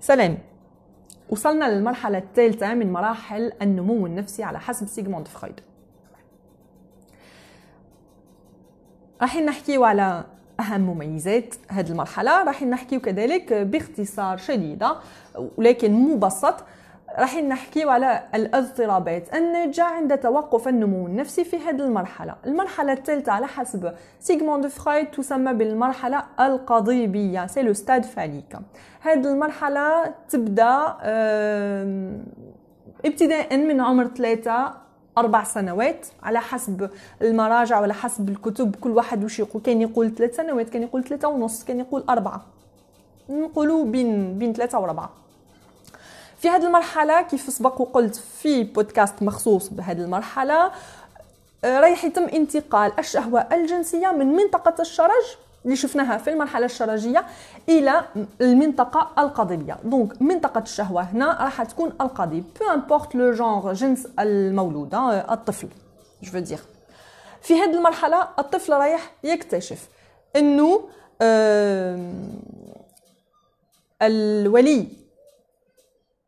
سلام. وصلنا للمرحلة الثالثة من مراحل النمو النفسي على حسب سيغموند فرويد. راح نحكيو على أهم مميزات هذه المرحلة. راح نحكيو كذلك باختصار شديدة ولكن مبسط راح نحكيو على الاضطرابات. الناتجة عند توقف النمو النفسي في هذه المرحلة. المرحلة الثالثة على حسب سيغموند فرويد تسمى بالمرحلة القضيبية c'est le stade phallique هذه المرحلة تبدأ ابتداء من عمر ثلاثة أربع سنوات على حسب المراجع وعلى حسب الكتب. كل واحد وش يقول؟ كان يقول ثلاث سنوات كان يقول ثلاثة ونص كان يقول أربعة. نقولوا بين بين ثلاثة وأربعة. في هذه المرحلة كيف سبق وقلت في بودكاست مخصوص بهذه المرحلة آه، رايح يتم انتقال الشهوة الجنسية من منطقة الشرج اللي شفناها في المرحلة الشرجية إلى المنطقة القضيبية. donc منطقة الشهوة هنا راح تكون القضيب peu importe le genre جنس المولود آه، الطفل جو في هذه المرحلة الطفل رايح يكتشف إنه الولي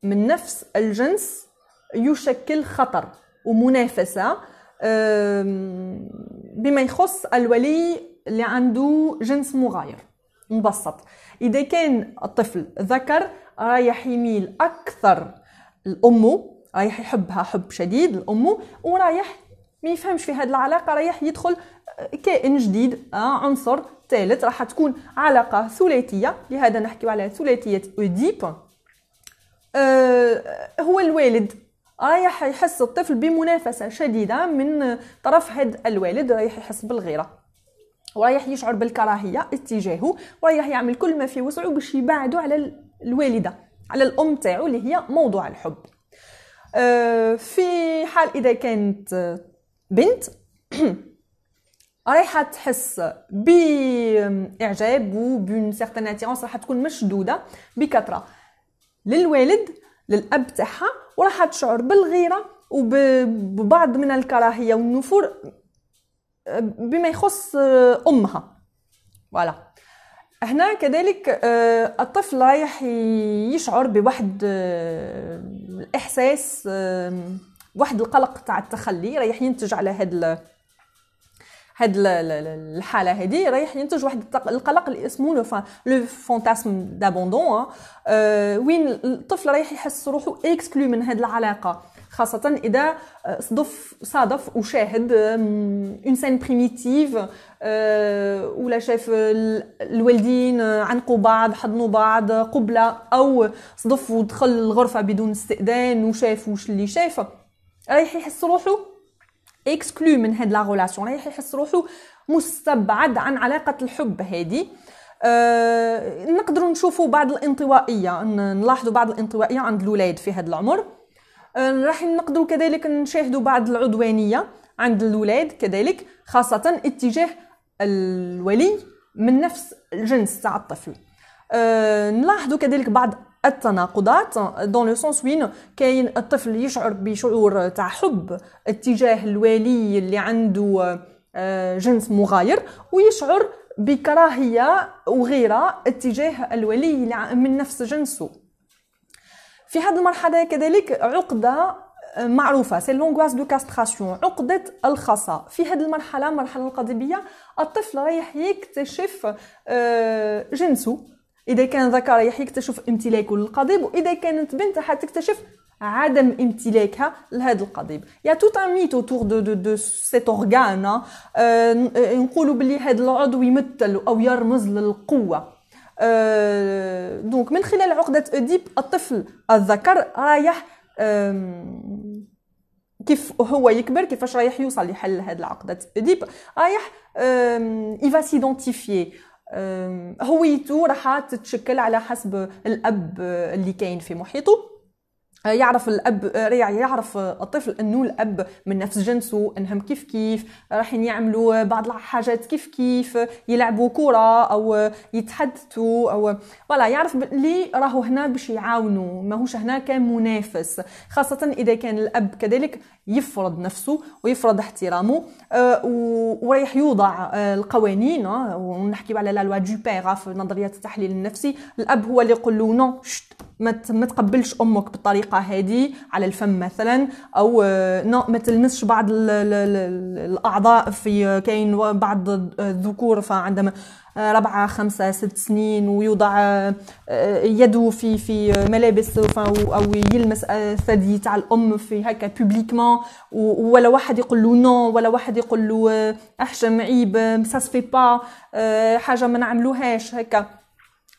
من نفس الجنس يشكل خطر ومنافسة بما يخص الولي اللي عنده جنس مغاير مبسط. إذا كان الطفل ذكر رايح يميل أكثر لأمه رايح يحبها حب شديد لأمه ورايح ما يفهمش في هذه العلاقة رايح يدخل كائن جديد آه، عنصر ثالث. راح تكون علاقة ثلاثية لهذا نحكي على ثلاثية أوديب. آه، هو الوالد. رايح يحس الطفل بمنافسة شديدة من طرف هذا الوالد رايح يحس بالغيرة. ورايح يشعر بالكراهية اتجاهه ورايح يعمل كل ما في وسعه باش يبعده على الوالدة على الأم تاعو اللي هي موضوع الحب. آه، في حال إذا كانت بنت رايحة تحس بإعجاب وبون سيغتان اتيرونس راح تكون مشدودة بكثرة. للوالد للأب تاعها وراح تشعر بالغيرة وببعض من الكراهية والنفور بما يخص أمها. فوالا. هنا كذلك آه، الطفل رايح يشعر بواحد آه، الإحساس واحد القلق تاع التخلي رايح ينتج على هذا هاد الحالة هذه رايح ينتج واحد القلق اللي اسمه le fantasme d'abandon وين الطفل رايح يحس روحه exclu من هاد العلاقة خاصة إذا آه، صدف صادف وشاهد une scène primitive ولا شاف الوالدين عنقوا بعض حضنوا بعض قبلة أو صدف ودخل الغرفة بدون استئذان وشاف وش اللي شاف رايح يحس روحه exclu من هاد la relation. رايح يحس روحو مستبعد عن علاقة الحب هذه أه نقدروا نشوفوا بعض الانطوائية نلاحظوا بعض الانطوائية عند الاولاد في هذا العمر. أه راح نقدروا كذلك نشاهدوا بعض العدوانية عند الاولاد كذلك خاصة اتجاه الولي من نفس الجنس تاع الطفل. أه نلاحظوا كذلك بعض التناقضات دون لو سونس وين كاين الطفل يشعر بشعور تاع حب اتجاه الوالي اللي عنده آه، جنس مغاير ويشعر بكراهية وغيرة اتجاه الولي من نفس جنسه. في هذه المرحلة كذلك عقدة آه، معروفة c'est l'angoisse de castration عقدة الخصا في هذه المرحلة المرحله القضيبيه الطفل رايح يكتشف آه، جنسه. إذا كان ذكر يكتشف امتلاكه للقضيب وإذا كانت بنت حتكتشف عدم امتلاكها لهذا القضيب. y a tout un mythe autour de de de cet organe نقولوا بلي هذا العضو يمثل أو يرمز للقوة. donc من خلال عقدة أديب الطفل الذكر رايح كيف هو يكبر كيفاش رايح يوصل لحل هذه العقدة أديب؟ رايح il va s'identifier هويته راح تتشكل على حسب الأب اللي كاين في محيطه. يعرف الأب يعرف الطفل إنه الأب من نفس جنسه إنهم كيف كيف رايحين يعملوا بعض الحاجات كيف كيف يلعبوا كرة أو يتحدثوا أو ولا يعرف اللي راهو هنا باش يعاونوا ماهوش هنا كمنافس خاصة إذا كان الأب كذلك يفرض نفسه ويفرض احترامه آه، ورايح يوضع آه، القوانين آه، ونحكي على la loi du père في نظرية التحليل النفسي. الأب هو اللي يقول له non ما تقبلش أمك بالطريقة هذه على الفم مثلا أو ما تلمسش بعض الأعضاء في كاين بعض الذكور فعندما ربعة خمسة ست سنين ويوضع يده في في ملابس أو يلمس الثدي تاع الأم في هكا publiquement ولا واحد يقول له non ولا واحد يقول له احشم عيب سا سفي با حاجة ما نعملوهاش هكا.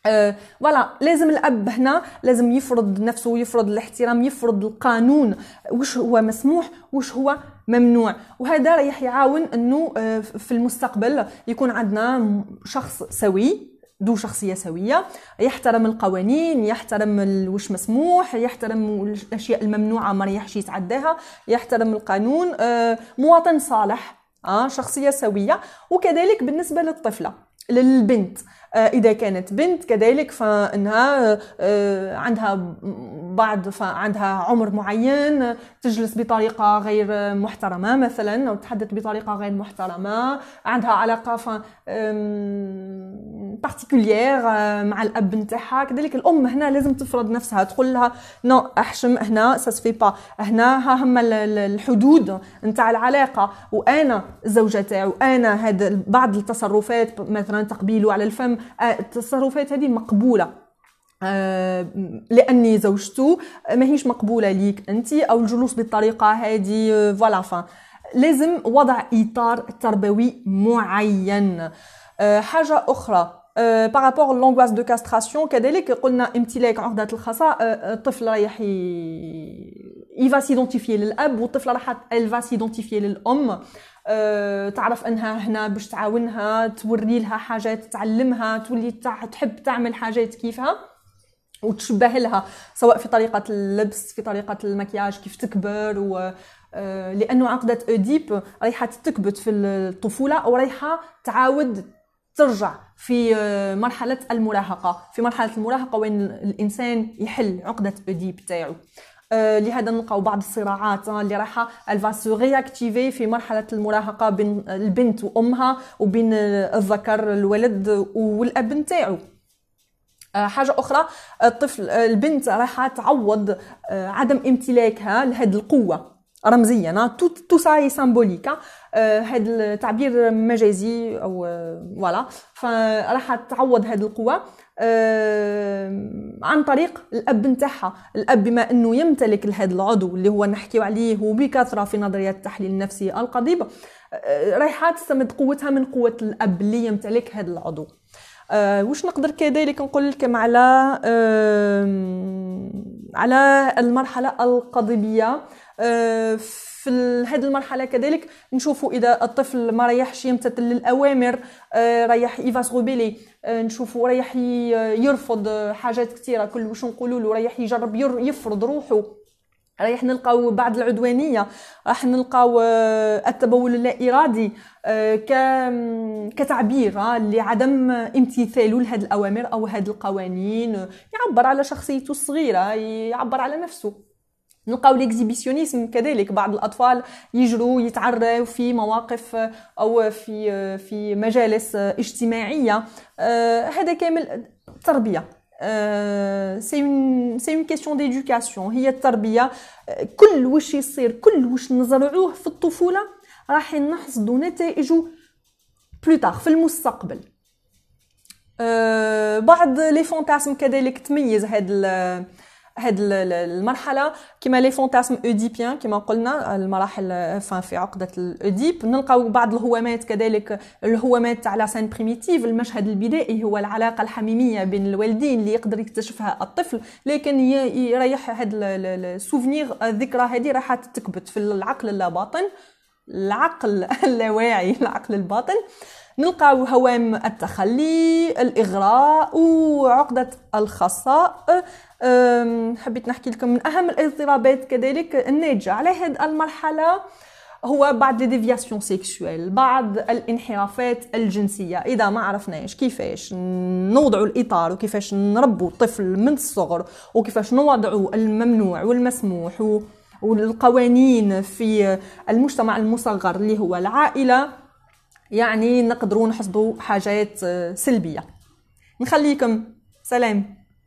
فوالا أه لازم الأب هنا لازم يفرض نفسه يفرض الاحترام يفرض القانون. وش هو مسموح؟ وش هو ممنوع؟ وهذا راح يعاون إنه أه في المستقبل يكون عندنا شخص سوي ذو شخصية سوية. يحترم القوانين يحترم وش مسموح يحترم الأشياء الممنوعة ما رايحش يتعداها. يحترم القانون أه مواطن صالح آه شخصية سوية. وكذلك بالنسبة للطفلة للبنت. إذا كانت بنت كذلك فإنها آه، عندها بعض فعندها عمر معين تجلس بطريقة غير محترمة مثلا أو تتحدث بطريقة غير محترمة عندها علاقة ف particulière آه، مع الأب نتاعها. كذلك الأم هنا لازم تفرض نفسها تقول لها non أحشم هنا سا سفي با هنا ها هما الحدود نتاع العلاقة. وأنا الزوجه تاعو أنا هذا بعض التصرفات مثلا تقبيله على الفم آه، التصرفات هذه مقبولة. آه، لأني زوجته ماهيش مقبولة ليك أنت أو الجلوس بالطريقة هذه voilà فا لازم وضع إطار تربوي معين. حاجة أخرى par rapport l'angoisse de castration كذلك قلنا امتلاك عقدة الخصاء الطفل رايح il va s'identifier للاب والطفلة راح elle va s'identifier للام تعرف أنها هنا باش تعاونها توري لها حاجات تعلمها تولي تحب تعمل حاجات كيفها وتشبه لها سواء في طريقة اللبس في طريقة المكياج كيف تكبر و لأنه عقدة أوديب رايحة تكبت في الطفولة ورايحة تعاود ترجع في مرحلة المراهقة. في مرحلة المراهقة وين الإنسان يحل عقدة أوديب تاعو. آه، لهذا نلقاو بعض الصراعات آه، اللي رايحة elle va se réactiver في مرحلة المراهقة بين البنت وأمها وبين الذكر الولد والأب نتاعو. آه، حاجة أخرى الطفل البنت راح تعوض عدم امتلاكها لهذه القوة. رمزيا tout tout c'est symbolique هذا التعبير مجازي أو voilà فراح تعوض هذه القوة عن طريق الأب نتاعها. الأب بما أنه يمتلك هذا العضو اللي هو نحكيو عليه وبكثره في نظريات التحليل النفسي القضيب آه، رايحة تستمد قوتها من قوة الأب اللي يمتلك هذا العضو. أه وش نقدر كذلك نقول لكم على أه على المرحلة القضيبية؟ في هذه المرحلة كذلك نشوفوا إذا الطفل ما ريحش يمتثل للأوامر آه، ريح ايفاس روبيلي آه، نشوفوا ريح يرفض حاجات كثيرة كل واش نقولوا له ريح يجرب يفرض روحه. رايح نلقاو بعض العدوانية راح نلقاو آه، التبول اللا إرادي كتعبير لعدم امتثاله لهذه الأوامر أو هذه القوانين. يعبر على شخصيته الصغيرة يعبر على نفسه. نلقاو l'exhibitionnisme كذلك بعض الأطفال يجروا يتعروا في مواقف أو في في مجالس اجتماعية. آه، هذا كامل تربية. c'est une c'est une question d'éducation هي التربية. كل واش يصير كل واش نزرعوه في الطفولة راح نحصدوا نتائجه plus tard في المستقبل. آه، بعض les fantasmes كذلك تميز هذا هاد المرحلة. كما les fantasmes œdipiens كما قلنا المراحل في عقدة الاوديب نلقاو بعض الهوامات كذلك الهوامات تاع la scène primitive المشهد البدائي هو العلاقة الحميمية بين الوالدين اللي يقدر يكتشفها الطفل. لكن يريح هاد ال souvenir الذكرى هذه راح تكبت في العقل اللاباطن العقل اللاواعي العقل الباطن نلقاو هوام التخلي الإغراء وعقدة الخصاء. حبيت نحكي لكم من أهم الاضطرابات كذلك الناتجة على هذه المرحلة هو بعض déviations sexuelles بعض الانحرافات الجنسية. إذا ما عرفناش كيفاش نوضعوا الإطار وكيفاش نربوا الطفل من الصغر وكيفاش نوضعوا الممنوع والمسموح والقوانين في المجتمع المصغر اللي هو العائلة يعني نقدروا نحصدوا حاجات سلبية. نخليكم سلام.